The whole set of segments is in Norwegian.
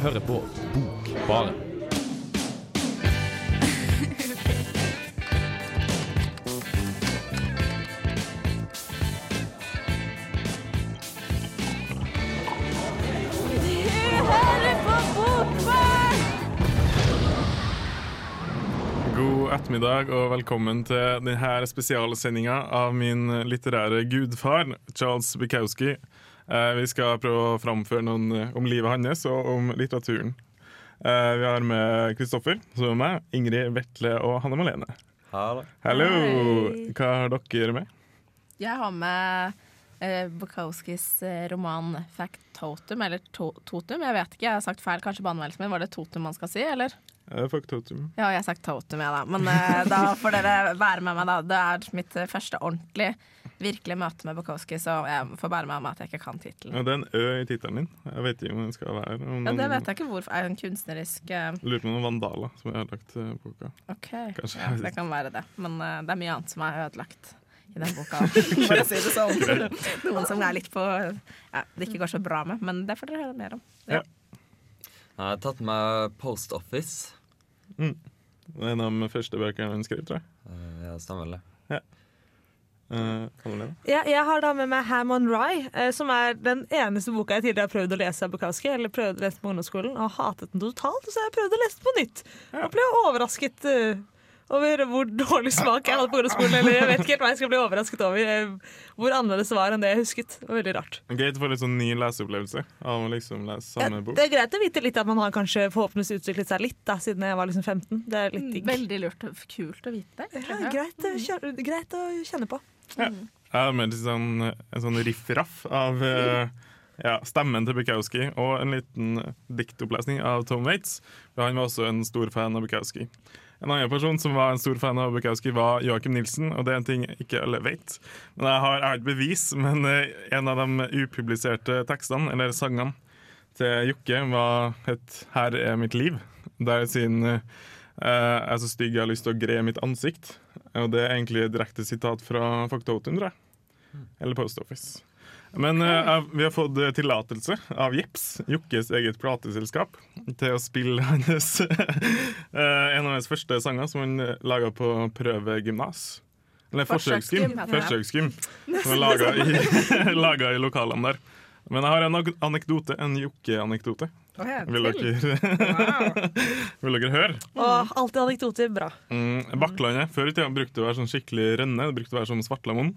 hører på Bokbaren. God ettermiddag og velkommen til denne spesialsendinga av min litterære gudfar, Charles Bukowski. Eh, vi skal prøve å framføre noen eh, om livet hans og om litteraturen. Eh, vi har med Kristoffer, som er meg, Ingrid, Vetle og Hanne Malene. Hallo. Hallo! Hva har dere med? Jeg har med eh, Bukowskis roman roman 'Factotum', eller to Totum. Jeg vet ikke, jeg har sagt feil kanskje på anmeldelsen min. Var det Totum man skal si, eller? Eh, Faktotum. Ja, jeg har sagt Totum, jeg, da. Men eh, da får dere være med meg, da. Det er mitt første ordentlig, virkelig møte med Bukowski, så jeg får bære med om at jeg ikke kan tittelen. Ja, det er en Ø i tittelen din. Jeg vet ikke om den skal være om Ja, det vet jeg ikke hvorfor. Er det en kunstnerisk uh... Lurer på noen vandaler som har ødelagt eh, boka. OK, Kanskje. ja, det kan være det. Men uh, det er mye annet som er ødelagt i den boka. For å si det sånn. Noen som er litt på ja, det ikke går så bra med, men det får dere høre mer om. Ja. Jeg har tatt med Post Office. Det er en av de første bøkene hun skrev, tror jeg. Ja, stemmer vel det. Eh, Hanne Ja, jeg har da med meg Ham on Rye, eh, som er den eneste boka jeg tidligere har prøvd å lese av Bukowski. Eller prøvd å lese på ungdomsskolen og hatet den totalt. Så jeg prøvde prøvd å lese den på nytt. Og ble overrasket eh, over hvor dårlig smak jeg hadde på ungdomsskolen. Eller jeg vet ikke helt hva jeg skal bli overrasket over. eh, hvor annerledes det var enn det jeg husket. Det var veldig rart. Greit å få litt sånn ny leseopplevelse av å liksom lese Ja, samme bok. det er greit å vite litt at man har kanskje forhåpentligvis utviklet seg litt, da, siden jeg var liksom 15. Det er litt digg. Veldig lurt og kult å vite. Ja, greit, å kjenne, greit å kjenne på. Jeg har med litt sånn, en sånn riff-raff av eh, ja, stemmen til Bukowski og en liten diktopplesning av Tom Waits. Han var også en stor fan av Bukowski. En annen person som var en stor fan av Bukowski, var Joakim Nilsen. Og det er en ting ikke alle vet. Men jeg har, jeg et bevis. Men eh, en av de upubliserte tekstene, eller sangene, til Jokke var et 'Her er mitt liv'. Der sin eh, jeg er så stygg jeg har lyst til å gre mitt ansikt. Og det er egentlig et direkte sitat fra Faktotum, tror jeg. Eller Post Office. Men uh, vi har fått eh, tillatelse av Jips, Jokkes eget plateselskap, til å spille hennes, eh, en av hennes første sanger som hun laga på prøvegymnas. Eller forsøksgym. Forsøksgym. Som er laga i, i lokalene der. Men jeg har en anekdote, en Jokke-anekdote. Vil dere, vil dere høre? Og alltid anekdoter, bra. Mm, Bakklandet før i tida brukte å være sånn skikkelig rønne. Det brukte å være som Svartlamoen.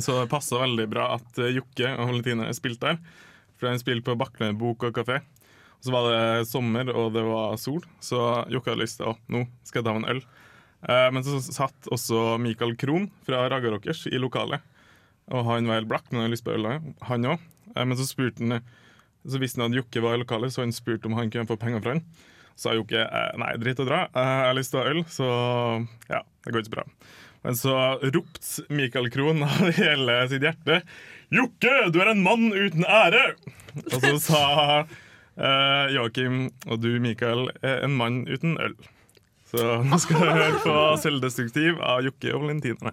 Så det passa veldig bra at eh, Jokke og Valentina spilte der. For de spilte på Bakklandet bok og kafé. Og så var det sommer, og det var sol, så Jokke hadde lyst til å nå skal jeg ta meg en øl. Eh, men så satt også Michael Krohn fra Raga Rockers i lokalet. Og han var helt blakk, men han hadde lyst på øl, han òg. Men så spurte han Så visste han at Jokke var i lokalet, så han spurte om han kunne få penger fra han. Så sa Jokke eh, nei, dritt å dra, jeg har lyst til å ha øl, så ja, det går ikke så bra. Men så ropte Michael Krohn av hele sitt hjerte Jokke, du er en mann uten ære! Og så sa eh, Joakim og du, Michael, er en mann uten øl. Så nå skal du høre på Selvdestruktiv av Jokke og Valentinerne.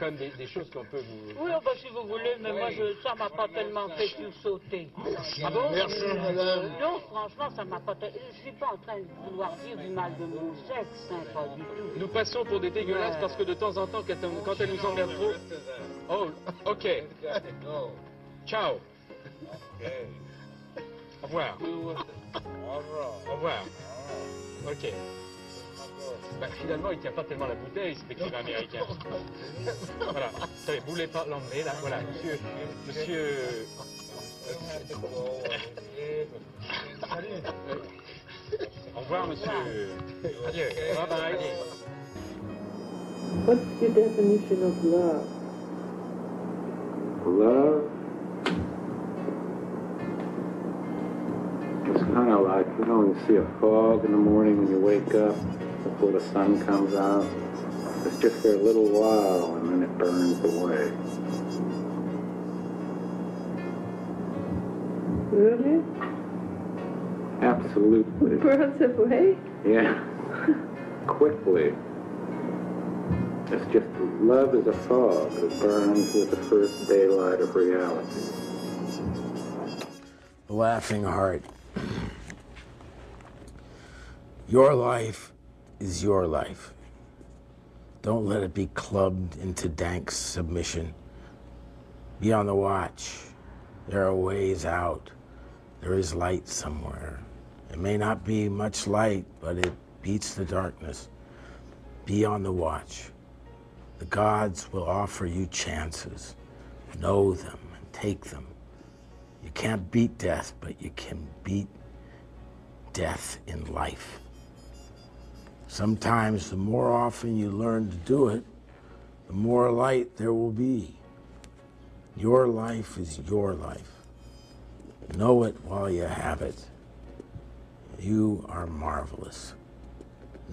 C'est quand même des, des choses qu'on peut vous. Oui, oh, bah, si vous voulez, mais moi, je, ça m'a pas tellement fait sursauter. ah bon Merci, madame. Non, franchement, ça m'a pas. Je suis pas en train de vouloir dire du mal de mon sexe, hein, pas du tout. Nous passons pour des dégueulasses parce que de temps en temps, quand, elle- quand elle nous emmerde trop. Oh, ok. Ciao. Au revoir. Au revoir. Ok. Bah, finalement, il tient pas tellement la bouteille, écrivain américain. Voilà. Attendez, boulez pas l'emmener, là? Voilà, monsieur. Monsieur. Au revoir, monsieur. Adieu. Bye bye. What's your definition of love? Love It's kind of like, you know, when you see a fog in the morning when you wake up, before the sun comes out. It's just for a little while and then it burns away. Really? Absolutely. Burns away? Yeah. Quickly. It's just love is a fog that burns with the first daylight of reality. Laughing Heart. Your life is your life. Don't let it be clubbed into dank submission. Be on the watch. There are ways out. There is light somewhere. It may not be much light, but it beats the darkness. Be on the watch. The gods will offer you chances. Know them and take them. You can't beat death, but you can beat death in life. Sometimes, the more often you learn to do it, the more light there will be. Your life is your life. Know it while you have it. You are marvelous.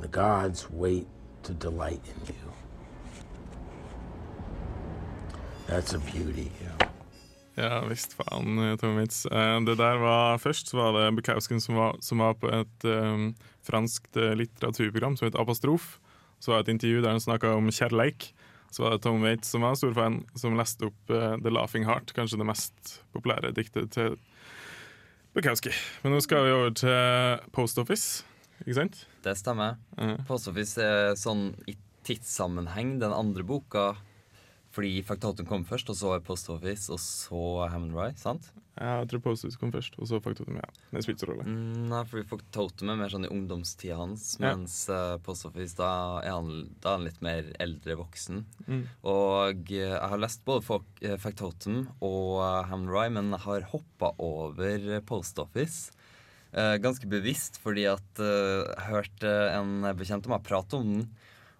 The gods wait to delight in you. That's a beauty. Ja visst faen, eh, Tom Waits. Eh, Det der var Først var det Bukowsken som var, som var på et um, franskt litteraturprogram som het Apostrof. Så var det et intervju der han snakka om kjærleik. Så var det Tom Waits som var stor fan, som leste opp uh, The Laughing Heart, kanskje det mest populære diktet til Bukowski. Men nå skal vi over til Post Office, ikke sant? Det stemmer. Post Office er sånn i tidssammenheng den andre boka fordi Faktotum kom først, og så Post Office, og så Hammond Rye, sant? Ja, jeg tror Post Office kom først, og så Faktotum, Ja. Det spilte så rolle. Mm, Nei, fordi Faktotum er mer sånn i ungdomstida hans, Ja. mens uh, Post Office, da er, han, da er han litt mer eldre voksen. Mm. Og uh, jeg har lest både Folk- eh, Factotum og uh, Hammond Rye, men jeg har hoppa over Post Office. Ganske bevisst, fordi at jeg hørte en bekjent av meg prate om den.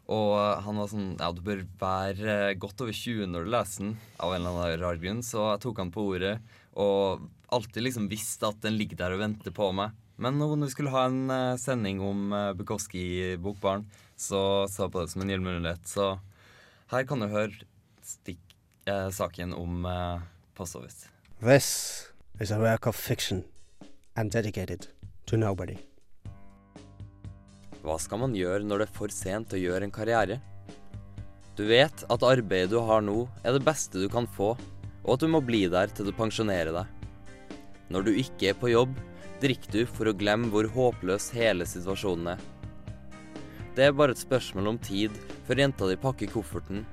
Og eh, han var sånn Ja, du bør være eh, godt over 20 når du leser den, av en eller annen rar grunn. Så jeg tok han på ordet, og alltid liksom visste at den ligger der og venter på meg. Men når vi skulle ha en eh, sending om uh, Bukowski-bokbarn, så så jeg på det som en gyllen. Så her kan du høre stikk, eh, saken om eh, Post Office. This is a work of fiction and dedicated to nobody. Hva skal man gjøre når det er for sent å gjøre en karriere? Du vet at arbeidet du har nå, er det beste du kan få, og at du må bli der til du pensjonerer deg. Når du ikke er på jobb, drikker du for å glemme hvor håpløs hele situasjonen er. Det er bare et spørsmål om tid før jenta di pakker kofferten,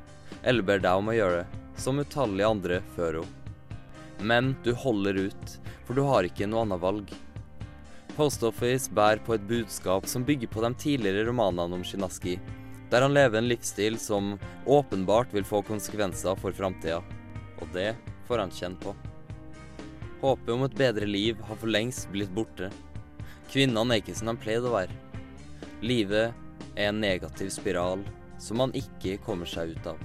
eller ber deg om å gjøre det, som utallige andre før henne. Men du holder ut, for du har ikke noe annet valg. Post Office bærer på et budskap som bygger på de tidligere romanene om Shinaski, der han lever en livsstil som åpenbart vil få konsekvenser for framtida. Og det får han kjenne på. Håpet om et bedre liv har for lengst blitt borte. Kvinnene er ikke som de pleide å være. Livet er en negativ spiral som man ikke kommer seg ut av.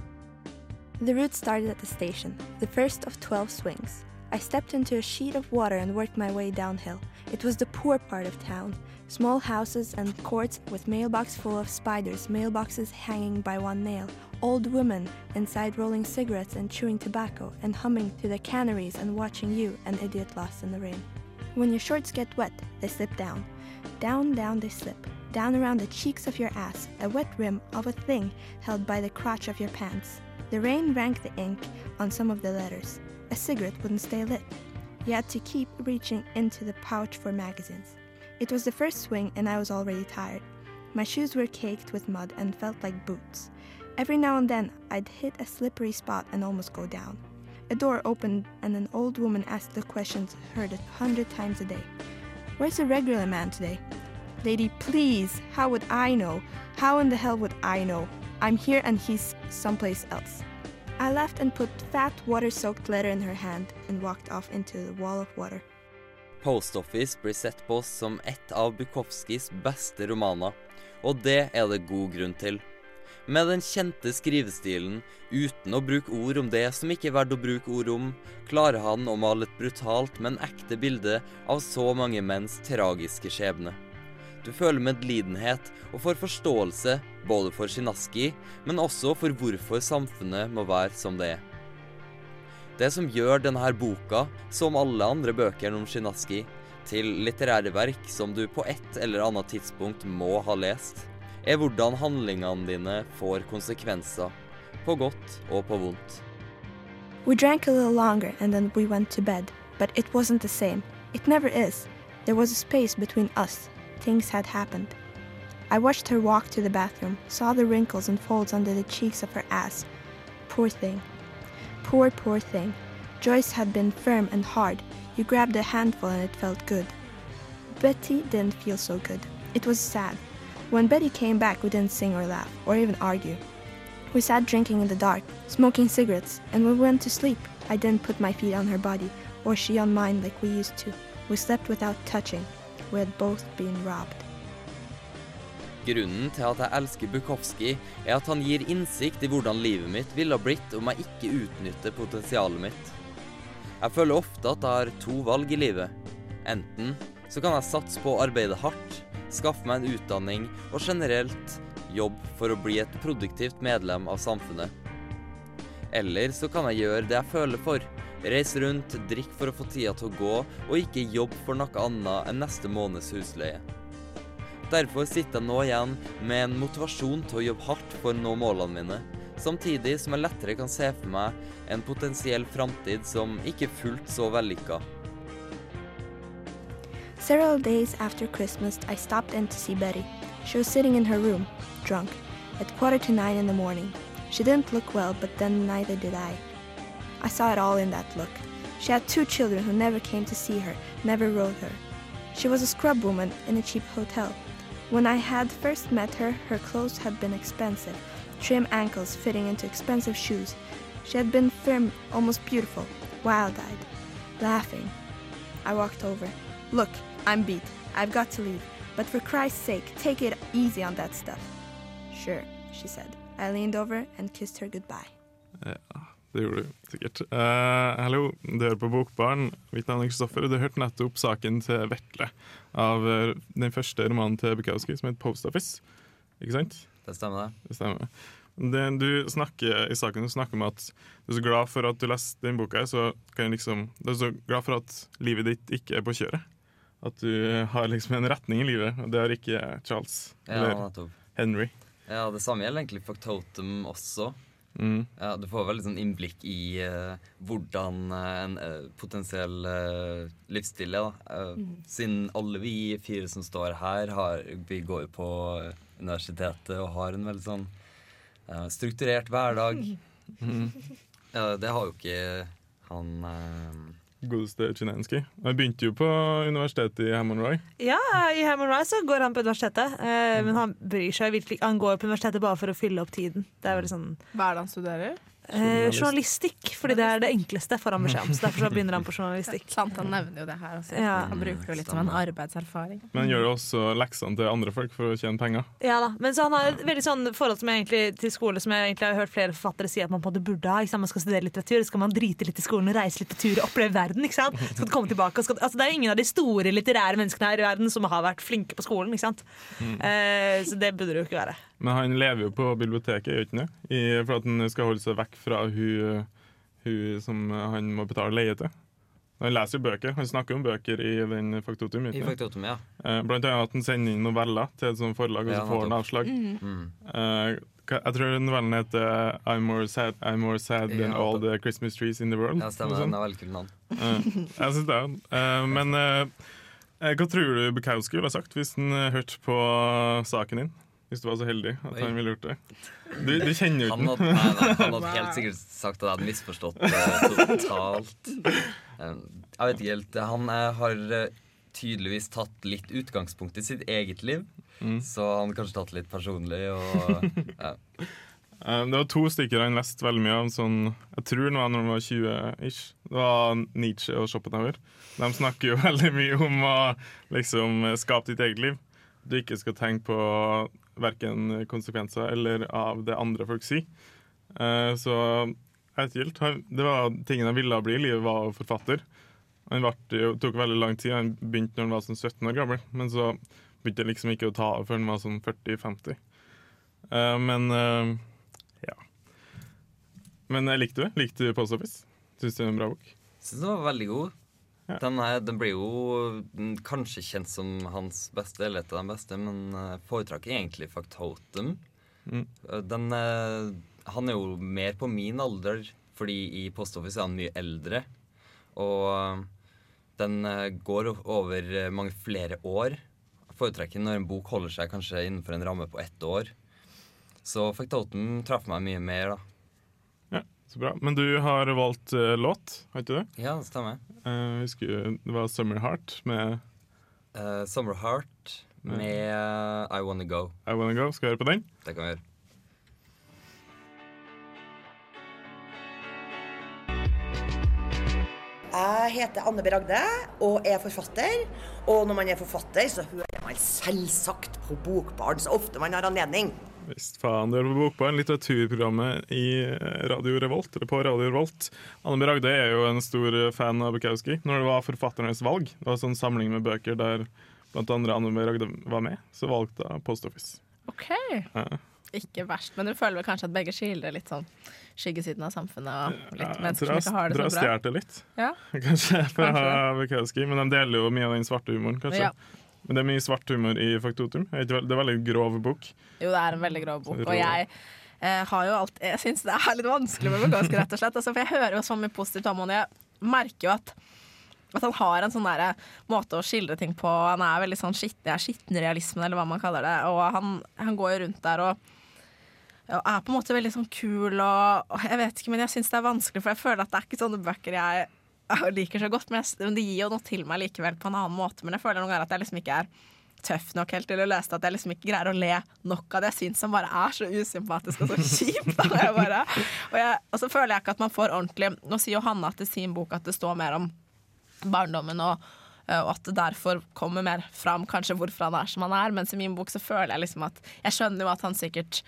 The route started at the station, the first of 12 swings. I stepped into a sheet of water and worked my way downhill. It was the poor part of town. Small houses and courts with mailbox full of spiders, mailboxes hanging by one nail, old women inside rolling cigarettes and chewing tobacco and humming to the canaries and watching you, an idiot lost in the rain. When your shorts get wet, they slip down. Down, down they slip. Down around the cheeks of your ass, a wet rim of a thing held by the crotch of your pants. The rain rank the ink on some of the letters. A cigarette wouldn't stay lit. You had to keep reaching into the pouch for magazines. It was the first swing and I was already tired. My shoes were caked with mud and felt like boots. Every now and then I'd hit a slippery spot and almost go down. A door opened and an old woman asked the questions heard a hundred times a day. Where's the regular man today? Lady, please, how would I know? How in the hell would I know? I'm here and he's someplace else. I left and put fat water soaked letter in her hand and walked off into the wall of water. Post Office blir sett på som et av Bukowskis beste romaner, og det er det god grunn til. Med den kjente skrivestilen, uten å bruke ord om det som ikke er verdt å bruke ord om, klarer han å male et brutalt, men ekte bilde av så mange menns tragiske skjebne. Du føler medlidenhet og får forståelse både for Shinaski, men også for hvorfor samfunnet må være som det er. Det som gjør denne boka, som alle andre bøker om Shinaski, til litterære verk som du på et eller annet tidspunkt må ha lest, er hvordan handlingene dine får konsekvenser, på godt og på vondt. We drank a little longer and then we went to bed, but it wasn't the same. It never is. There was a space between us. Things had happened. I watched her walk to the bathroom, saw the wrinkles and folds under the cheeks of her ass. Poor thing. Poor, poor thing. Joyce had been firm and hard. You grabbed a handful and it felt good. Betty didn't feel so good. It was sad. When Betty came back, we didn't sing or laugh, or even argue. We sat drinking in the dark, smoking cigarettes, and when we went to sleep. I didn't put my feet on her body, or she on mine like we used to. We slept without touching. We had both been robbed. Grunnen til at jeg elsker Bukowski, er at han gir innsikt i hvordan livet mitt ville blitt om jeg ikke utnytter potensialet mitt. Jeg føler ofte at jeg har to valg i livet. Enten så kan jeg satse på å arbeide hardt, skaffe meg en utdanning og generelt jobb for å bli et produktivt medlem av samfunnet. Eller så kan jeg gjøre det jeg føler for. Reise rundt, drikke for å få tida til å gå, og ikke jobb for noe annet enn neste måneds husleie. Derfor sitter jeg nå igjen med en motivasjon til å jobbe hardt for å nå målene mine, samtidig som jeg lettere kan se for meg en potensiell framtid som ikke er fullt så vellykka. Several days after Christmas, I stopped in to see Betty. She was sitting in her room, drunk, at quarter to nine in the morning. She didn't look well, but then neither did I. I saw it all in that look. She had two children who never came to see her, never wrote her. She was a scrub woman in a cheap hotel. When I had first met her, her clothes had been expensive, trim ankles fitting into expensive shoes. She had been firm, almost beautiful, wild eyed, laughing. I walked over. Look, I'm beat. I've got to leave. But for Christ's sake, take it easy on that stuff. Sure, she said. I leaned over and kissed her goodbye. Ja, det gjorde du sikkert. hallo, uh, du hører på Bokbarn. Mitt navn er Kristoffer, og du hørte nettopp saken til Vetle av eh, den første romanen til Bukowski, som heter Post Office. Ikke sant? Det stemmer, det. Det stemmer. Det, du snakker i saken du snakker om at du er så glad for at du leste den boka, så kan jeg liksom, du er så glad for at livet ditt ikke er på kjøret. At du har liksom en retning i livet, og det har ikke Charles Ja, eller. Henry. Ja, det samme gjelder egentlig for Totem også. Mm. Ja, du får veldig sånn innblikk i uh, hvordan eh, en uh, potensiell uh, livsstil er. Eh, Mm. Siden alle vi fire som står her, har, vi går jo på universitetet og har en veldig sånn eh, strukturert hverdag. Mm. Ja, det har jo ikke han Godeste Chinensky. Han begynte jo på universitetet i Hammond Roy. Ja, i Hammond Rye så går han på universitetet, eh, men han bryr seg virkelig. Han går på universitetet bare for å fylle opp tiden. Det er veldig sånn Hva er det han studerer? Eh, Journalistikk, fordi det er det enkleste for han beskjed om. Så derfor så begynner han på journalistikk. Sant, han nevner jo det her også. Ja. Han bruker jo litt som en arbeidserfaring. Men gjør jo også leksene til andre folk for å tjene penger. Ja da, men så han har et veldig sånn forhold som jeg egentlig, til skole som jeg egentlig har hørt flere forfattere si at man på en måte burde ha. Ikke sant? Man skal studere litteratur, så skal man drite litt i skolen, reise litt på tur og oppleve verden. ikke sant? Skal du komme tilbake, og skal, altså Det er ingen av de store litterære menneskene her i verden som har vært flinke på skolen. ikke sant? Mm. Eh, så det burde det jo ikke være. Men han lever jo på biblioteket, gjør ikke det? I- For at han skal holde seg vekk fra hun, hun som han må betale leie til. Han leser jo bøker. Han snakker om bøker i den Faktotum. I? Faktotum, ja. Eh, Blant annet at han sender inn noveller til et sånt forlag, og så får han avslag. Mm. Eh, jeg tror novellen heter I'm more sad, I'm more sad than all the Christmas trees in the world. Ja, stemmer. Den er veldig kul navn. Eh, jeg syns det. Uh, men eh, eh, hva tror du Bukowski ville sagt hvis han eh, hørte på saken din? Hvis du var så heldig at Oi. han ville gjort det. Du, du kjenner jo ikke nei, han hadde helt sikkert sagt at jeg hadde misforstått det totalt. Eh, jeg vet ikke helt. Han eh, har eh, tydeligvis tatt litt utgangspunkt i sitt eget liv. Mm. Så han har kanskje tatt litt personlig og ja. Eh, Det var to stykker han leste veldig mye av. Sånn, jeg tror det var når han var 20-ish. Det var Nietzsche og Schopenhauer. De snakker jo veldig mye om å liksom skape ditt eget liv. Du ikke skal tenke på verken konsekvenser eller av det andre folk sier. Eh, Så jeg Det var tingen han ville bli i livet, var forfatter. Han tok veldig lang tid. Han begynte når han var sånn 17 år gammel. Men så begynte han liksom ikke å ta av før han var sånn 40-50. Eh, men eh, ja. Men jeg likte det. Likte Post Office? Syns det er en bra bok? Syns den var veldig god. Den, er, den blir jo kanskje kjent som hans beste, eller et av de beste, men foretrakk foretrekker egentlig Factotum. Mm. Den, eh, han er jo mer på min alder, fordi i Post Office er han mye eldre. Og eh, den eh, går over eh, mange flere år. Foretrekker når en bok holder seg kanskje innenfor en ramme på ett år. Så Factotum traff meg mye mer, da. Så bra. Men du har valgt uh, låt, har ikke du? Ja, det stemmer. Uh, husker det var 'Summer Heart' med uh, Summer Heart med eh, I Wanna Go. I Wanna Go. Skal vi høre på den? Det kan vi gjøre. Jeg heter Anne B. Ragde og er forfatter. Og når man er forfatter, så hører man selvsagt på Bokbarn så ofte man har anledning. Visst faen, du hører på Bokbarn, litteraturprogrammet i eh, Radio Revolt, eller på Radio Revolt. Anne B. Ragde er jo en stor eh, fan av Bukowski. Når det var forfatternes valg, det var en sånn samling med bøker der blant andre Anne B. Ragde var med, så valgte jeg Post Office. OK. Ja. Ikke verst. Men du føler vel kanskje at begge skildrer litt sånn skyggesiden av samfunnet og litt Ja, mennesker som ikke har det så bra? stjal det litt. Ja. Kanskje fra. Bukowski, men de deler jo mye av den svarte humoren, kanskje. Ja. Men det er mye svart humor i Faktotum. Det er er veldig grov bok. Jo, det er en veldig grov bok. Og jeg eh, har jo alltid Jeg syns det er litt vanskelig med Bukowski, rett og slett. Altså, for jeg hører jo så mye positivt om ham, og jeg merker jo at at han har en sånn der måte å skildre ting på. Han er veldig sånn skitten, ja, skittenrealismen, eller hva man kaller det. Og han, han går jo rundt der og, og er på en måte veldig sånn kul og, og Jeg vet ikke, men jeg syns det er vanskelig, for jeg føler at det er ikke sånne bøker jeg jeg liker så godt. Men, jeg, men gir jo noe til meg likevel på en annen måte. Men jeg føler noen ganger at jeg liksom ikke er tøff nok helt til å løse det. At jeg liksom ikke greier å le nok av det. Jeg syns som bare er så usympatisk og så kjipt. Og, og, og så føler jeg ikke at man får ordentlig Nå sier jo Hanna til sin bok at det står mer om barndommen og og at det derfor kommer mer fram kanskje hvorfor han er som han er. Mens i min bok så føler jeg liksom at Jeg skjønner jo at han sikkert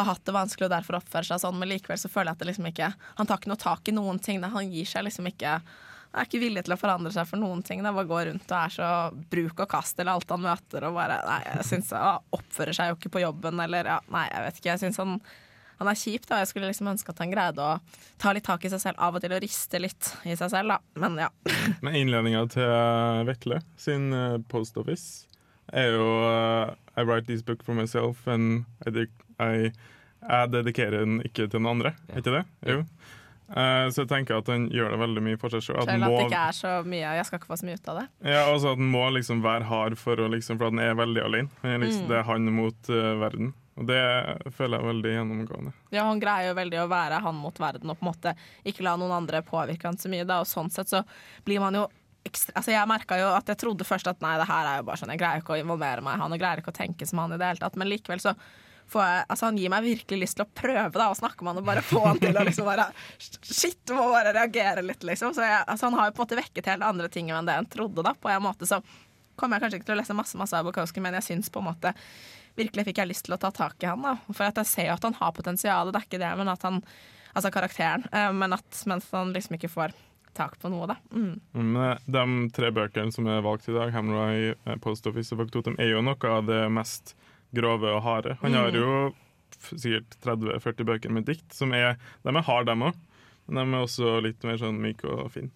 har hatt det vanskelig og derfor oppfører seg sånn, men likevel så føler jeg at det liksom ikke Han tar ikke noe tak i noen ting. Da. Han gir seg liksom ikke Han er ikke villig til å forandre seg for noen ting. Da. Bare går rundt og er så bruk og kast eller alt han møter og bare Nei, jeg syns han oppfører seg jo ikke på jobben eller ja, Nei, jeg vet ikke. Jeg syns han han er kjip, da. Jeg skulle liksom ønske at han greide å ta litt tak i seg selv av og til og riste litt i seg selv, da. Men ja. Men innledninga til Vetle sin eh, Post Office er jo uh, I write this book for myself and I, I, jeg dedikerer den ikke til noen andre. Er ikke det? Jo. Uh, så jeg tenker at han gjør det veldig mye for seg sjøl. Selv at det ikke er så mye Jeg skal ikke få så mye ut av det. Ja, også at han må liksom være hard for, å liksom, for at han er veldig alene. Er liksom, Mm. Det er han mot uh, verden. Og det føler jeg er veldig gjennomgående. Ja, Han greier jo veldig å være han mot verden og på en måte ikke la noen andre påvirke han så mye. Da. Og sånn sett så blir man jo ekstra Altså Jeg merka jo at jeg trodde først at nei, det her er jo bare sånn, jeg greier ikke å involvere meg i han og greier ikke å tenke som han i det hele tatt. Men likevel så får jeg Altså Han gir meg virkelig lyst til å prøve da å snakke med han og bare få han til å liksom bare Shit, du må bare reagere litt, liksom. Så jeg, altså Han har jo på en måte vekket helt andre ting enn det en trodde, da, på en måte. Så kommer jeg kanskje ikke til å lese masse masse av Bukowski, men jeg syns på en måte virkelig fikk jeg lyst til å ta tak i han. da For at jeg ser jo at han har potensial, det er ikke det, men at han Altså karakteren. eh, Men at mens han liksom ikke får tak på noe, da. Mm. Men eh, de tre bøkene som er valgt i dag, Hamray, eh, Post Office og Faktotum, er jo noe av det mest grove og harde. Han har Mm. jo sikkert 30-40 bøker med dikt, som er De er harde, dem òg, men de er også litt mer sånn myke og fine.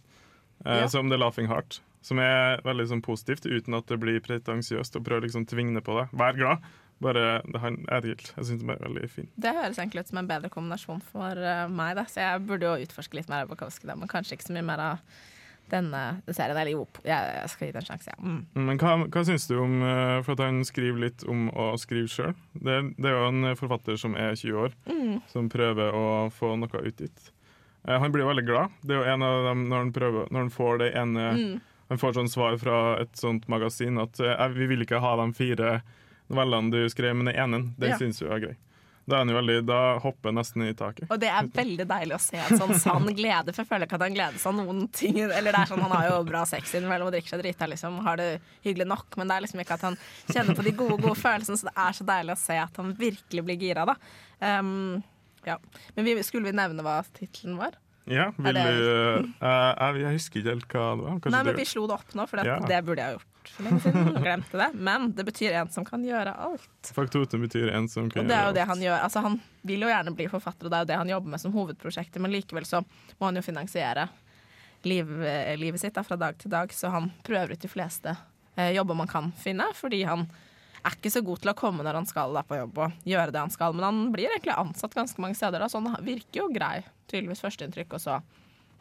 Eh, Ja. Som The Laughing Heart, som er veldig sånn positivt, uten at det blir pretensiøst og prøver liksom tvinge på deg. Vær glad. Bare, det, han, jeg vet ikke. Jeg syns den er veldig fin. Det høres egentlig ut som en bedre kombinasjon for eh, meg, da. Så jeg burde jo utforske litt mer av Bukowski, da, men kanskje ikke så mye mer av denne serien. Eller jo, jeg, skal gi det en sjanse, ja. Mm. Men hva, hva syns du om eh, For at han skriver litt om å skrive sjøl. Det, det er jo en forfatter som er 20 år, Mm. som prøver å få noe utgitt. Eh, han blir veldig glad. Det er jo en av dem når han, prøver, når han får det ene Mm. Han får sånn svar fra et sånt magasin at eh, vi vil ikke ha de fire novellene du skrev, men den ene, den Ja. syns du er grei. Da, veldig, da hopper han nesten i taket. Og det er veldig deilig å se en sånn sann glede, for jeg føler ikke at han gleder seg noen ting. Eller det er sånn, Han har jo bra sex innimellom og drikker seg drita, liksom. Har det hyggelig nok, men det er liksom ikke at han kjenner på de gode, gode følelsene. Så det er så deilig å se at han virkelig blir gira, da. Um, ja. Men vi, skulle vi nevne hva tittelen var? Ja, vil Er det- du eh, jeg, jeg husker ikke helt hva det var. Kanskje Nei, men Vi slo det opp nå, for det, Ja. det burde jeg ha gjort for lenge siden. Glemte det. Men det betyr en som kan gjøre alt. Faktotum betyr en som kan Og det er jo gjøre det alt. han gjør. Altså, han vil jo gjerne bli forfatter, og det er jo det han jobber med som hovedprosjektet, men likevel så må han jo finansiere liv, eh, livet sitt da, fra dag til dag, så han prøver ut de fleste eh, jobber man kan finne, fordi han er ikke så god til å komme når han skal da, på jobb og gjøre det han skal, men han blir egentlig ansatt ganske mange steder, da, så han virker jo grei, tydeligvis førsteinntrykk, og så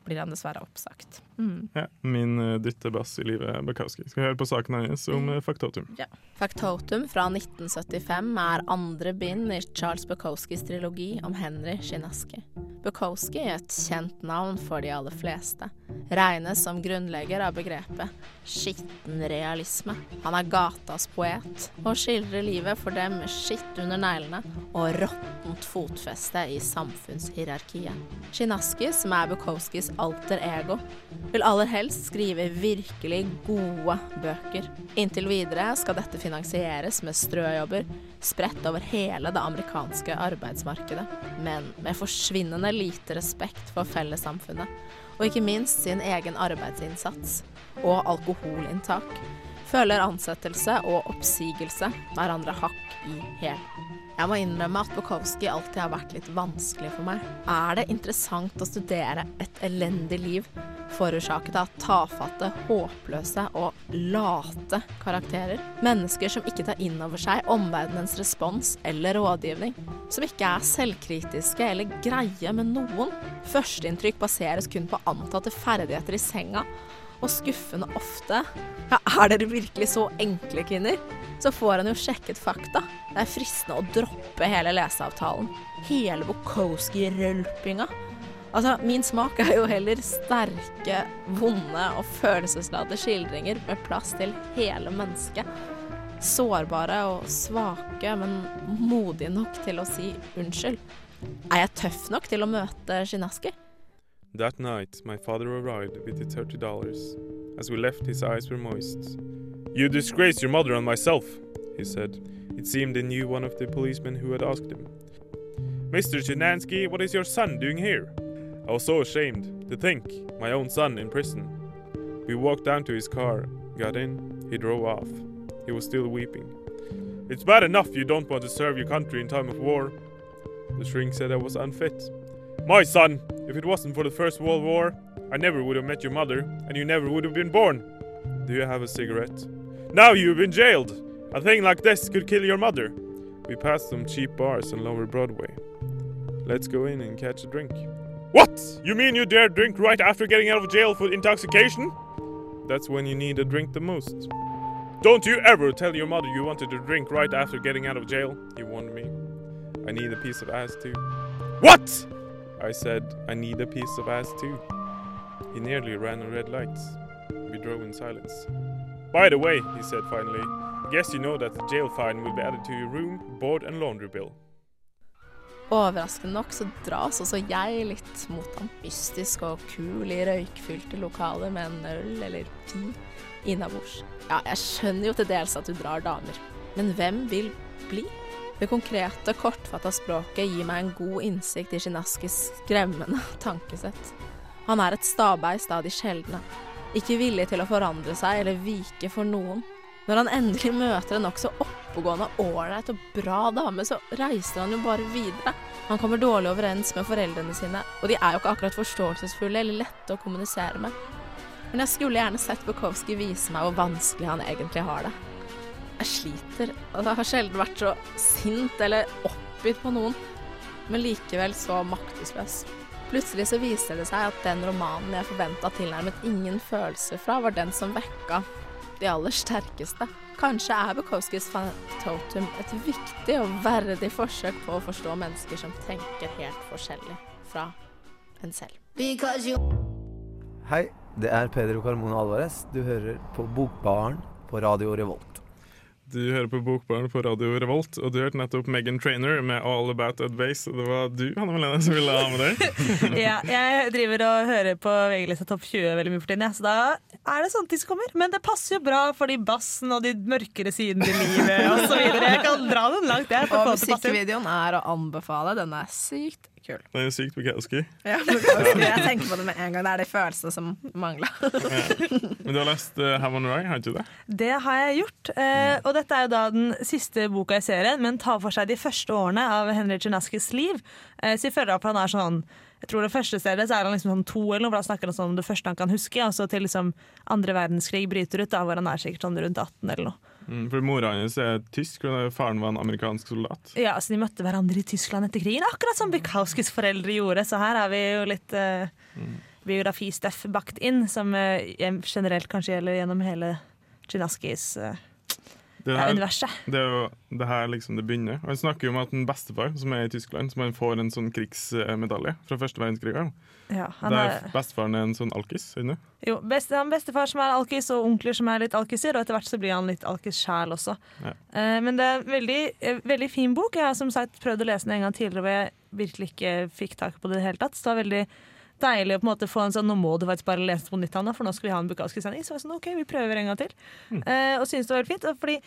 blir han dessverre oppsagt. Mm. Ja, min uh, dyttebass i livet Bukowski. Skal høre på saken hennes om Faktotum. Ja. Faktotum fra 1975 er andre bind i Charles Bukowskis trilogi om Henry Shinaski. Bukowski er et kjent navn for de aller fleste. Regnes som grunnlegger av begrepet skitten realisme. Han er gatas poet, og skildrer livet for dem med skitt under neglene og råttent fotfeste i samfunnshierarkiet. Chinaski, som er Bukowskis alter ego, vil aller helst skrive virkelig gode bøker. Inntil videre skal dette finansieres med strøjobber spredt over hele det amerikanske arbeidsmarkedet, men med forsvinnende lite respekt for fellessamfunnet, og ikke minst sin egen arbeidsinnsats og alkoholinntak, føler ansettelse og oppsigelse hverandre hakk i hæl. Jeg må innrømme at Bukowski alltid har vært litt vanskelig for meg. Er det interessant å studere et elendig liv forårsaket av tafatte, håpløse og late karakterer? Mennesker som ikke tar inn over seg omverdenens respons eller rådgivning. Som ikke er selvkritiske eller greie med noen. Førsteinntrykk baseres kun på antatte ferdigheter i senga. Og skuffende ofte Ja, er dere virkelig så enkle, kvinner? Så får han jo sjekket fakta. Det er fristende å droppe hele leseavtalen. Hele Bukowski-rølpinga. Altså, min smak er jo heller sterke, vonde og følelsesladde skildringer med plass til hele mennesket. Sårbare og svake, men modige nok til å si unnskyld. Er jeg tøff nok til å møte Shinaski? That night, my father arrived with the thirty dollars. As we left, his eyes were moist. You disgrace your mother and myself, he said. It seemed he knew one of the policemen who had asked him. Mr. Chinansky, what is your son doing here? I was so ashamed to think my own son in prison. We walked down to his car, got in, he drove off. He was still weeping. It's bad enough you don't want to serve your country in time of war. The shrink said I was unfit. My son, if it wasn't for the First World War, I never would have met your mother, and you never would have been born. Do you have a cigarette? Now you've been jailed! A thing like this could kill your mother. We passed some cheap bars on Lower Broadway. Let's go in and catch a drink. What? You mean you dare drink right after getting out of jail for intoxication? That's when you need a drink the most. Don't you ever tell your mother you wanted to drink right after getting out of jail, he warned me. I need a piece of ass too. What? I said, I need a piece of ass too. He nearly ran a red light. We drove in silence. By the way, he said finally, guess you know that the jail fine will be added to your room, board and laundry bill. Overraskende nok så dras også jeg litt mot ambistisk og kul i røykfylte lokaler med en øl eller ti innabords. Ja, jeg skjønner jo til dels at du drar damer, men hvem vil bli? Det konkrete, kortfatta språket gir meg en god innsikt i Shinaskis skremmende tankesett. Han er et stabeist av de sjeldne. Ikke villig til å forandre seg eller vike for noen. Når han endelig møter en nokså oppegående, ålreit og bra dame, så reiser han jo bare videre. Han kommer dårlig overens med foreldrene sine, og de er jo ikke akkurat forståelsesfulle eller lette å kommunisere med. Men jeg skulle gjerne sett Bukowski vise meg hvor vanskelig han egentlig har det. Jeg sliter, og jeg har sjelden vært så sint eller oppgitt på noen, men likevel så maktesløs. Plutselig så viser det seg at den romanen jeg forventa tilnærmet ingen følelser fra, var den som vekka de aller sterkeste. Kanskje er Bukowskis Fantotum et viktig og verdig forsøk på å forstå mennesker som tenker helt forskjellig fra en selv. Hei, det er Pedro Carmona Alvarez. Du hører på Bokbaren på Radio Revolt. Du hører på Bokbarn på Radio Revolt, og du hørte nettopp Megan Trainer med All About Advice. Og det var du, Hanne Malene, som ville ha med deg. ja, jeg driver og hører på VG-lista Topp 20 veldig mye for tiden, ja, så da er det sånne ting som kommer. Men det passer jo bra for de bassen og de mørkere sidene i livet osv. Jeg kan dra den langt, jeg. Og musikkvideoen er å anbefale. Den er sykt Kul. Den er sykt Bukowski. Ja, Bukowski. jeg tenker på det med en gang. Det er de følelsene som mangler. Men du har lest uh, Hammond Rye, har du ikke det? Det har jeg gjort. Uh, og dette er jo da den siste boka i serien, men tar for seg de første årene av Henry Chinaskis liv. Uh, så jeg føler at han er sånn jeg tror det første stedet så er han liksom sånn to, eller noe, for da snakker han sånn om det første han kan huske. Og så til liksom andre verdenskrig bryter ut, da, hvor han er sikkert sånn rundt 18 eller noe. Mm, for Mora hans er tysk, og faren var en amerikansk soldat. Ja, så De møtte hverandre i Tyskland etter krigen, akkurat som Bukowskis foreldre gjorde. Så her har vi jo litt uh, biografistøff bakt inn, som uh, generelt kanskje gjelder gjennom hele Chinaskis uh, Det, her, universet. det er jo det her liksom det begynner. Og Han snakker jo om at en bestefar som er i Tyskland, som han får en sånn krigsmedalje fra første verdenskrig. Ja, Der er, bestefaren er en sånn alkis. Inne. jo, best, han bestefar som er alkis, og onkler som er litt alkiser, og etter hvert så blir han litt alkis sjæl også. Ja. Eh, men det er en veldig, eh, veldig fin bok. Jeg har som sagt prøvd å lese den en gang tidligere og jeg virkelig ikke fikk tak på det i det hele tatt. Så det var veldig deilig å på en måte få en sånn Nå må du faktisk bare lese på nytt, Hanna, for nå skal vi ha en Bukowski-sending. Så jeg var sånn, ok, vi prøver en gang til. Eh, og synes det var veldig fint. Fordi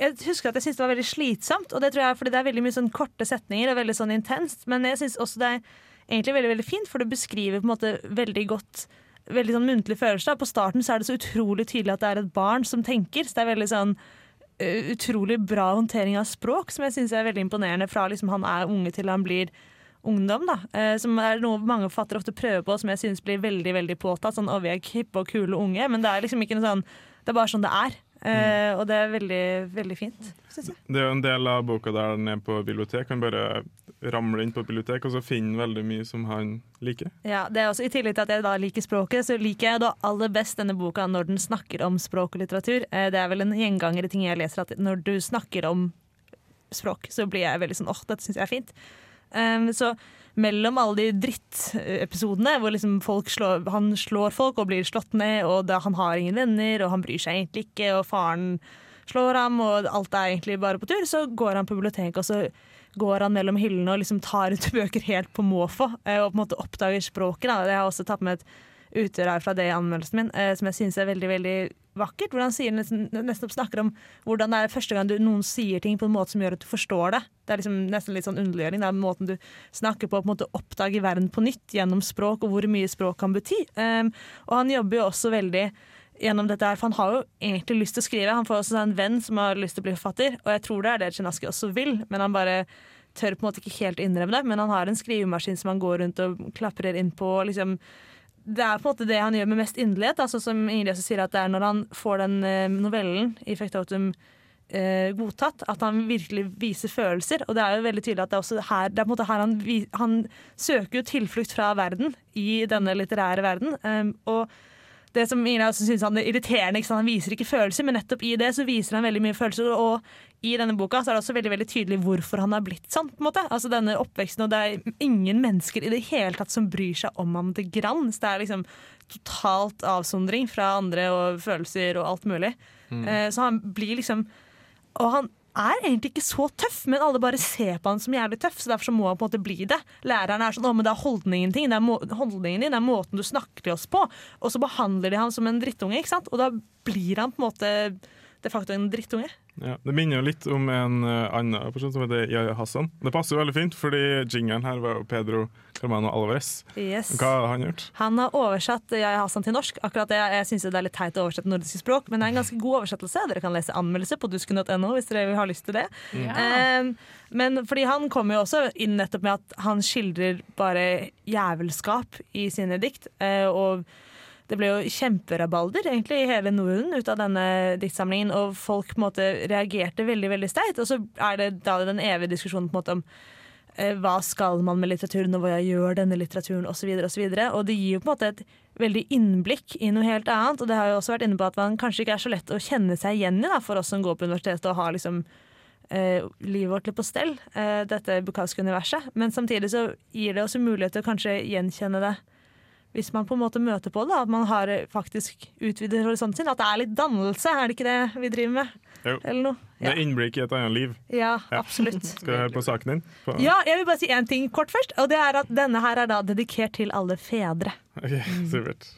jeg husker at jeg syntes det var veldig slitsomt, og det tror jeg er fordi det er veldig mye sånn korte setninger og veldig sånn intenst. Men jeg syns også det er egentlig veldig veldig fint, for det beskriver på en måte veldig godt Veldig sånn muntlig følelse. På starten så er det så utrolig tydelig at det er et barn som tenker. Så det er veldig sånn uh, utrolig bra håndtering av språk, som jeg syns er veldig imponerende. Fra liksom han er unge til han blir ungdom, da. Eh, som er noe mange forfattere ofte prøver på, som jeg synes blir veldig veldig påtatt. Sånn, å, vi er hippe og kule unge, men det er liksom ikke noe sånn Det er bare sånn det er. Mm. og det er veldig, veldig fint, syns jeg. Det er jo en del av boka der han er på bibliotek. Han bare ramler inn på bibliotek og så finner veldig mye som han liker. Ja, det er også I tillegg til at jeg da liker språket, så liker jeg da aller best denne boka når den snakker om språk og litteratur. Eh, Det er vel en gjenganger i ting jeg leser, at når du snakker om språk, så blir jeg veldig sånn åh, dette syns jeg er fint. Um, så mellom alle de drittepisodene hvor liksom slår, han slår folk og blir slått ned, og da, han har ingen venner, og han bryr seg egentlig ikke, og faren slår ham, og alt er egentlig bare på tur, så går han på biblioteket, og så går han mellom hyllene og liksom tar ut bøker helt på måfå, eh, og på en måte oppdager språket. Da. Jeg har også tatt med et utdrag fra det i anmeldelsen min, eh, som jeg syns er veldig veldig vakkert. Hvor han sier, nesten, nesten snakker om hvordan det er første gang du, noen sier ting på en måte som gjør at du forstår det. Det er liksom nesten litt sånn underliggjøring. Det er måten du snakker på, på en måte oppdager verden på nytt gjennom språk, og hvor mye språk kan bety. Um, og han jobber jo også veldig gjennom dette her, for han har jo egentlig lyst til å skrive. Han får også en venn som har lyst til å bli forfatter, og jeg tror det er det Chinaski også vil, men han bare tør på en måte ikke helt innrømme det. Men han har en skrivemaskin som han går rundt og klaprer inn på. liksom det er på en måte det han gjør med mest inderlighet. Altså, som Ingrid også sier, at det er når han får den eh, novellen i Fektotum eh, godtatt, at han virkelig viser følelser. Og det er jo veldig tydelig at det er også her, det er på en måte her han, han søker jo tilflukt fra verden i denne litterære verden. Um, og det som synes han er irriterende, han viser ikke følelser, men nettopp i det så viser han veldig mye følelser. Og i denne boka så er det også veldig veldig tydelig hvorfor han har blitt sånn. på en måte. Altså denne oppveksten, og Det er ingen mennesker i det hele tatt som bryr seg om ham til grann. Så det er liksom totalt avsondring fra andre og følelser og alt mulig. Mm. Eh, så han blir liksom Og han er egentlig ikke så tøff, men alle bare ser på han som jævlig tøff, så derfor så må han på en måte bli det. Læreren er sånn 'Å, men det er holdningen ting. Det er holdningen din, det er måten du snakker til oss på.' Og så behandler de han som en drittunge, ikke sant? Og da blir han på en måte de facto en drittunge. Ja, det minner jo litt om en uh, annen person som heter Yaya Hassan. Det passer jo veldig fint, fordi jingeren her var jo Pedro Carmano Alvarez. Yes. Hva har han gjort? Han har oversatt Yaya Hassan til norsk. Akkurat det, Jeg syns det er litt teit å oversette nordiske språk, men det er en ganske god oversettelse. Dere kan lese anmeldelse på dusken.no hvis dere har lyst til det. Ja. Eh, men fordi han kommer jo også inn nettopp med at han skildrer bare jævelskap i sine dikt. Uh, og det ble jo kjemperabalder egentlig i hele Norden ut av denne diktsamlingen, og folk på en måte reagerte veldig veldig sterkt. Og så er det da den evige diskusjonen på en måte om eh, hva skal man med litteraturen, og hva gjør denne litteraturen, osv. Og, så videre, og det gir jo på en måte et veldig innblikk i noe helt annet. Og det har jo også vært inne på at man kanskje ikke er så lett å kjenne seg igjen i da, for oss som går på universitetet og har liksom eh, livet vårt litt på stell, eh, dette Bukowski-universet. Men samtidig så gir det også mulighet til å kanskje gjenkjenne det hvis man på en måte møter på det, at man har faktisk utvidet horisonten sin. At det er litt dannelse, er det ikke det vi driver med? Jo. Eller noe? Det er innblikk i et annet liv. Ja, absolutt. Skal vi høre på saken din? På... Ja, jeg vil bare si én ting kort først. Og det er at denne her er da dedikert til alle fedre. Ok, supert.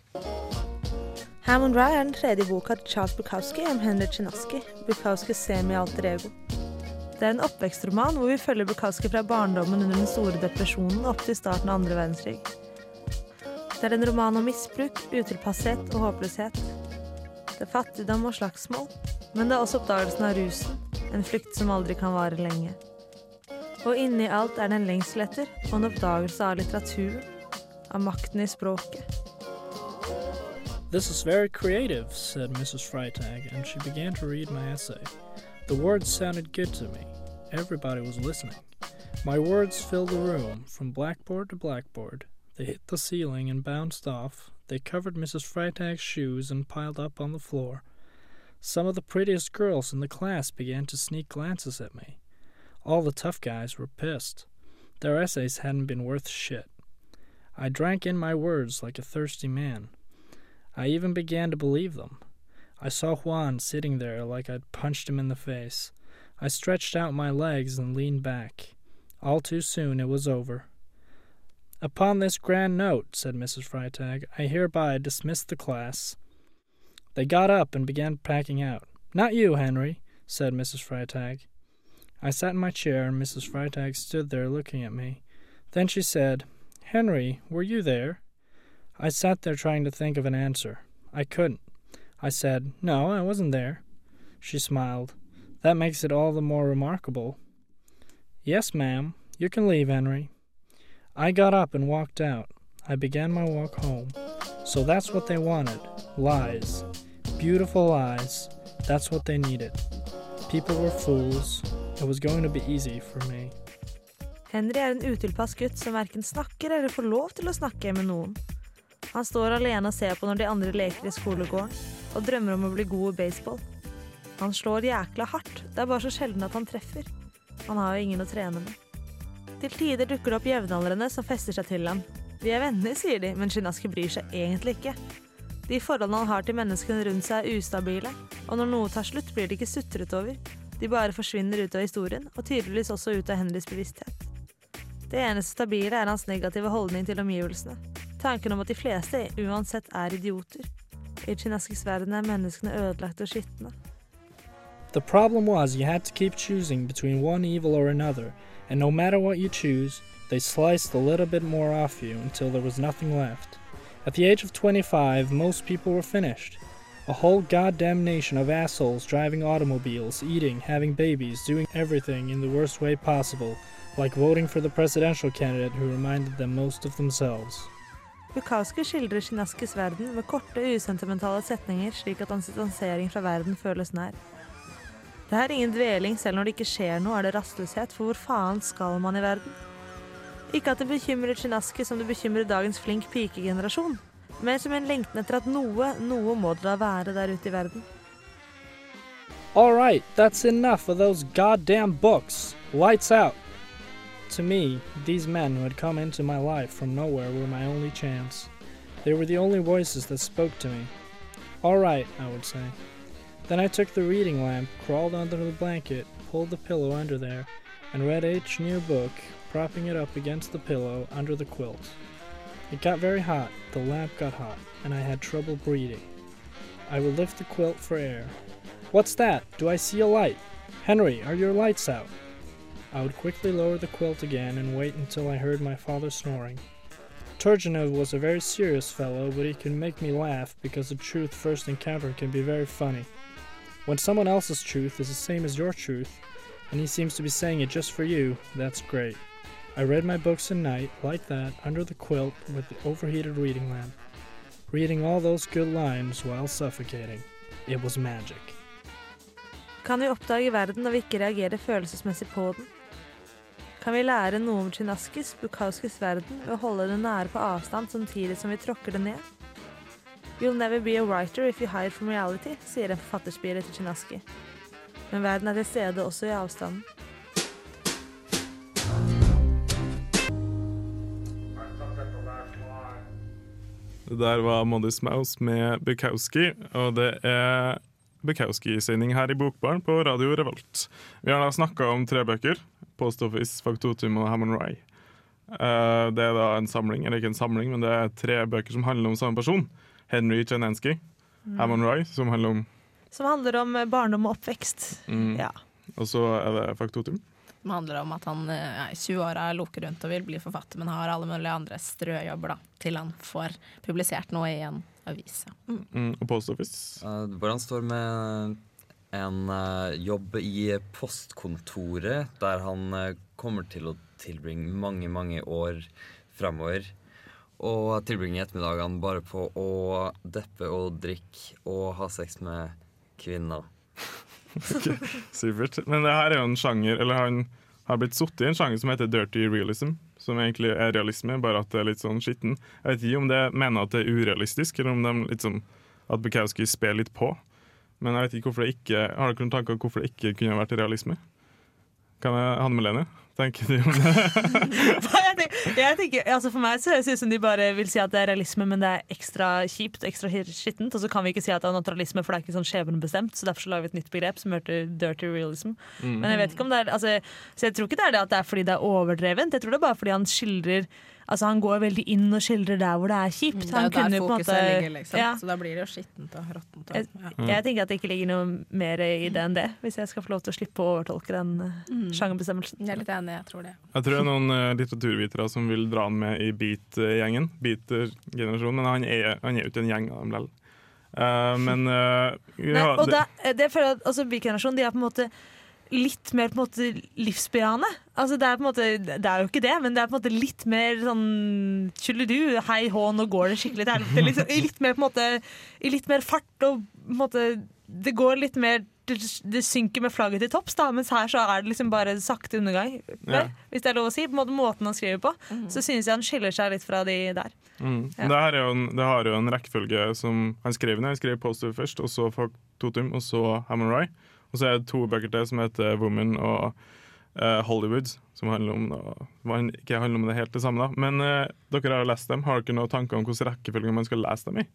Hammond Rye er den tredje boka til Charles Bukowski om Henry Chinaski, Bukowskis semi-alter ego. Det er en oppvekstroman hvor vi følger Bukowski fra barndommen under den store depresjonen opp til starten av andre verdenskrig. Det er en roman om misbruk, utilpasshet og håpløshet. Det er fattigdom og slagsmål, men det er også oppdagelsen av rusen, en flukt som aldri kan vare lenge. Og inni alt er det en lengsel etter og en oppdagelse av litteraturen, av makten i språket. This is very creative, said Mrs. Freitag, and she began to read my essay. The words sounded good to me. Everybody was listening. My words filled the room, from blackboard to blackboard. They hit the ceiling and bounced off. They covered Mrs. Freitag's shoes and piled up on the floor. Some of the prettiest girls in the class began to sneak glances at me. All the tough guys were pissed. Their essays hadn't been worth shit. I drank in my words like a thirsty man. I even began to believe them. I saw Juan sitting there like I'd punched him in the face. I stretched out my legs and leaned back. All too soon it was over. Upon this grand note, said Mrs. Freitag, I hereby dismiss the class. They got up and began packing out. Not you, Henry, said Mrs. Freitag. I sat in my chair, and Mrs. Freitag stood there looking at me. Then she said, Henry, were you there? I sat there trying to think of an answer. I couldn't. I said, No, I wasn't there. She smiled. That makes it all the more remarkable. Yes, ma'am. You can leave, Henry. I got up and walked out. I began my walk home. So that's what they wanted lies. Beautiful lies. That's what they needed. People were fools. It was going to be easy for me. Henry er en utilpass gutt som verken snakker eller får lov til å snakke med noen. Han står alene og ser på når de andre leker i skolegården, og drømmer om å bli god i baseball. Han slår jækla hardt, det er bare så sjelden at han treffer. Han har jo ingen å trene med. Til tider dukker det opp jevnaldrende som fester seg til ham. Vi er venner, sier de, men Shinaski bryr seg egentlig ikke. De forholdene han har til menneskene rundt seg er ustabile, og når noe tar slutt, blir de ikke sutret over. De bare forsvinner ut av historien, og tydeligvis også ut av Henrys bevissthet. Det eneste stabile er hans negative holdning til omgivelsene. Tanken om at de fleste uansett er idioter. I Chinaskis verden er menneskene ødelagte og skitne. The problem was you had to keep choosing between one evil or another, and no matter what you choose, they sliced a little bit more off you until there was nothing left. At the age of 25, most people were finished. A whole goddamn nation of assholes driving automobiles, eating, having babies, doing everything in the worst way possible, like voting for the presidential candidate who reminded them most of themselves. Bukowski skildrer Sjinaskis verden med korte, usentimentale setninger slik at hans distansering fra verden føles nær. Det er ingen dveling selv når det ikke skjer noe, er det rastløshet, for hvor faen skal man i verden? Ikke at det bekymrer Chinaski som det bekymrer dagens flink pikegenerasjon, men som en lengten etter at noe, noe må det da være der ute i verden. All right, that's enough of those goddamn books. Lights out. To me, these men who had come into my life from nowhere were my only chance. They were the only voices that spoke to me. All right, I would say. Then I took the reading lamp, crawled under the blanket, pulled the pillow under there, and read each new book, propping it up against the pillow under the quilt. It got very hot, the lamp got hot, and I had trouble breathing. I would lift the quilt for air. What's that? Do I see a light? Henry, are your lights out? I would quickly lower the quilt again and wait until I heard my father snoring. Turgenev was a very serious fellow, but he could make me laugh because the truth first encountered can be very funny. When someone else's truth is the same as your truth, and he seems to be saying it just for you, that's great. I read my books at night, like that, under the quilt with the overheated reading lamp, reading all those good lines while suffocating. It was magic. Kan vi oppdage verden når vi ikke reagerer følelsesmessig på den? Kan vi lære noe om Chinaskis, Bukowskis verden ved å holde det nære på avstand samtidig som vi tråkker det ned? You'll never be a writer if you hide from reality, sier en forfatterspire til Chinaski. Men verden er til stede også i avstanden. Det der var Modest Mouse med Bukowski, og det er Bukowski-sending her i Bokbaren på Radio Revolt. Vi har da snakka om tre bøker. Post Office, Faktotum og Hammond Rye. Eh, det er da en samling, eller ikke en samling, men det er tre bøker som handler om samme person. Henry Chenensky, Mm. Hammond Rye, som handler om Som handler om eh, barndom og oppvekst. mm, Ja. Og så er det faktotum. Som handler om at han eh, er i 20-åra, loker rundt og vil bli forfatter, men har alle mulige andre strøjobber da, til han får publisert noe i en avis. Mm. Mm, og Post Office. Uh, hvor han står med en uh, jobb i postkontoret, der han uh, kommer til å tilbringe mange, mange år framover. Og tilbringe ettermiddagene bare på å deppe og drikke og ha sex med kvinner. okay, Supert. Men det her er jo en sjanger Eller han har blitt satt i en sjanger som heter dirty realism. Som egentlig er realisme, bare at det er litt sånn skitten. Jeg vet ikke om det mener at det er urealistisk, eller om de sånn at Bukowski spiller litt på. Men jeg vet ikke hvorfor det ikke Har dere noen tanker om hvorfor det ikke kunne vært realisme? Kan jeg, Hanne Melene, tenker du om det? jeg tenker, altså For meg så høres det ut som de bare vil si at det er realisme, men det er ekstra kjipt ekstra skittent. Og så kan vi ikke si at det er naturalisme, for det er ikke sånn skjebnebestemt. Så derfor så lager vi et nytt begrep som heter dirty realism. Mm. Men jeg vet ikke om det er altså, Så jeg tror ikke det er det at det er fordi det er overdrevent. Jeg tror det er bare fordi han skildrer Altså Han går veldig inn og skildrer der hvor det er kjipt. Det er jo der fokuset måte- ligger, liksom. Ja. Så da blir det jo skittent og råttent. Jeg, Ja. jeg tenker at det ikke ligger noe mer i det enn det, hvis jeg skal få lov til å slippe å overtolke den Mm. uh, sjangerbestemmelsen. Jeg er litt enig, jeg tror det. Jeg tror det er noen eh, litteraturvitere som vil dra han med i beat-gjengen. Beat-generasjonen, Men han er, han er jo ikke en gjeng av dem likevel. Uh, men uh, ja, Nei, og det- det, det føler jeg at altså, Beat-generasjonen de er på en måte litt mer på en måte livsbejaende. Altså, det, er på en måte, det er jo ikke det, men det er på en måte litt mer sånn Tjulledu, hei hå, nå går det skikkelig til helvete. Liksom, i litt mer på en måte I litt mer fart og på en måte Det går litt mer det, det synker med flagget til topps, da, mens her så er det liksom bare sakte undergang. Ja. Hvis det er lov å si. På en måte Måten han skriver på. Så synes jeg han skiller seg litt fra de der. Mm. Ja. Det, her er jo en, det har jo en rekkefølge som han skrev ned. Han skrev Poster først, og så Faktotum, og så Hammer Rye. Og så er det to bøker til som heter Woman og uh, Hollywood, som handler om noe- ikke handler om det helt det samme. da Men uh, dere har lest dem. Har dere noen tanker om hvilken rekkefølge man skal lese dem i?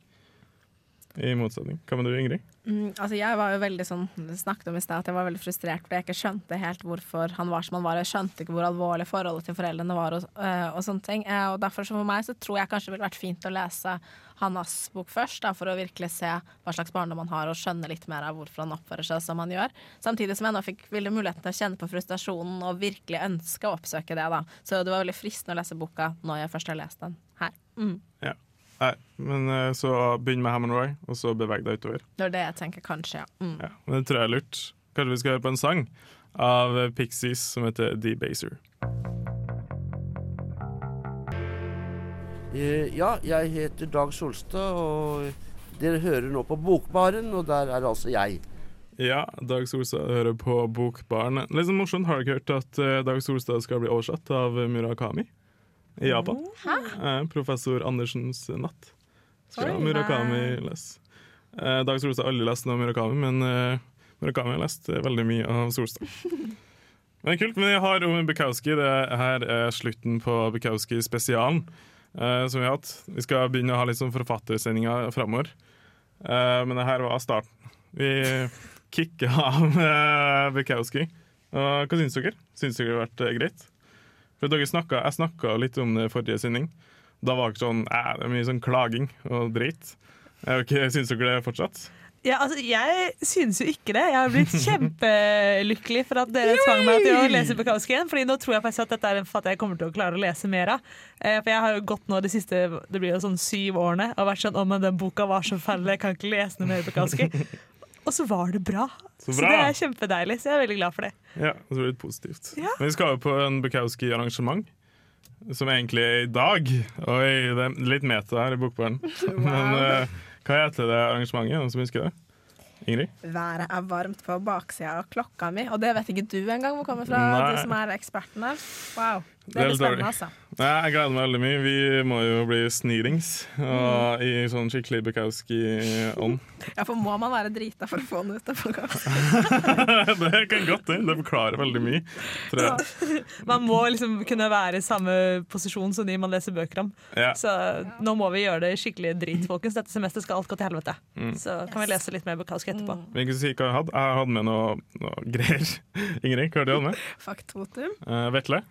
I motsetning. Hva med du, Ingrid? Mm, altså jeg var jo veldig sånn snakket om i sted at jeg var veldig frustrert fordi jeg ikke skjønte helt hvorfor han var som han var. Jeg skjønte ikke hvor alvorlig forholdet til foreldrene var og, øh, og sånne ting. Eh, og derfor så for meg så tror jeg kanskje det ville vært fint å lese Hannas bok først, da, for å virkelig se hva slags barndom han har og skjønne litt mer av hvorfor han oppfører seg som han gjør. Samtidig som jeg nå fikk ville muligheten til å kjenne på frustrasjonen og virkelig ønske å oppsøke det. da. Så det var veldig fristende å lese boka når jeg først har lest den her. Mm. Ja. Nei, men eh, så begynn med Hammond Roy, og så beveg deg utover. Det er det jeg tenker kanskje, ja. Mm. Ja, men det tror jeg er lurt. Kanskje vi skal høre på en sang av Pixies som heter Debaser. Eh, Ja, jeg heter Dag Solstad, og dere hører nå på Bokbaren, og der er altså jeg. Ja, Dag Solstad hører på Bokbaren. Litt sånn morsomt, har dere hørt at eh, Dag Solstad skal bli oversatt av Murakami i Japan? Eh, professor Andersens natt. Skal Murakami les. Eh, Dag Solstad har aldri lest noe Murakami, men eh, Murakami har lest eh, veldig mye av Solstad. Men kult, men jeg har om Bukowski. Det her er slutten på Bukowski-spesialen eh, som vi har hatt. Vi skal begynne å ha litt sånn forfattersendinger framover. Eh, men det her var starten. Vi kicka av med Bukowski. Og hva syns dere? Syns dere det har vært greit? Snakket, Jeg snakka litt om det i forrige sending. Da var det sånn eh, Det er mye sånn klaging og drit. Syns dere det fortsatt? Ja, altså, jeg synes jo ikke det. Jeg har blitt kjempelykkelig for at dere tvang meg til å lese Bukowski igjen. Fordi nå tror jeg faktisk at dette er en fatt jeg kommer til å klare å lese mer av. Eh, For jeg har jo gått nå de siste det blir jo sånn syv årene og vært sånn Å, men den boka var så forferdelig, jeg kan ikke lese noe mer Bukowski. Og så var det bra. Så Så, det er kjempedeilig. Så jeg er veldig glad for det. Ja, og så blir det litt positivt. Ja. Men vi skal jo på en Bukowski-arrangement. Som egentlig er i dag. Oi, det er litt meta her i Bokbaren. Men uh, hva heter det arrangementet? Noen som husker det? Ingrid? Været er varmt på baksida av klokka mi, og det vet ikke du engang hvor kommer fra, Nei. du som er eksperten her. Wow. Det blir spennende, altså. Ja, jeg gleder meg veldig mye. Vi må jo bli snirings. Og I sånn skikkelig Bukowski-ånd. Ja, for må man være drita for å få den ut av Bukowski? det kan godt hende. Det forklarer veldig mye. Tror jeg. Man må liksom kunne være i samme posisjon som de man leser bøker om. Ja. Så nå må vi gjøre det skikkelig drit, folkens. Dette semesteret skal alt gå til helvete. Mm. Så kan vi lese litt mer Bukowski etterpå. Mm. jeg kan si hva jeg hadde. Jeg hadde med noe, noe greier. Ingrid, hva har du hatt med? Faktotum. Uh, Vetle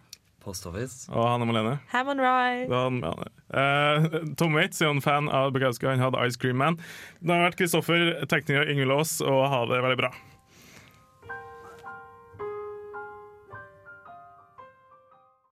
Post Office. og Hanne Malene. Rye. Han med han. Eh, Tom Waits er jo en fan av Bukowski. Han hadde Ice Cream Man. Det har vært Kristoffer, tekniker Ingvild Aas, og ha det veldig bra.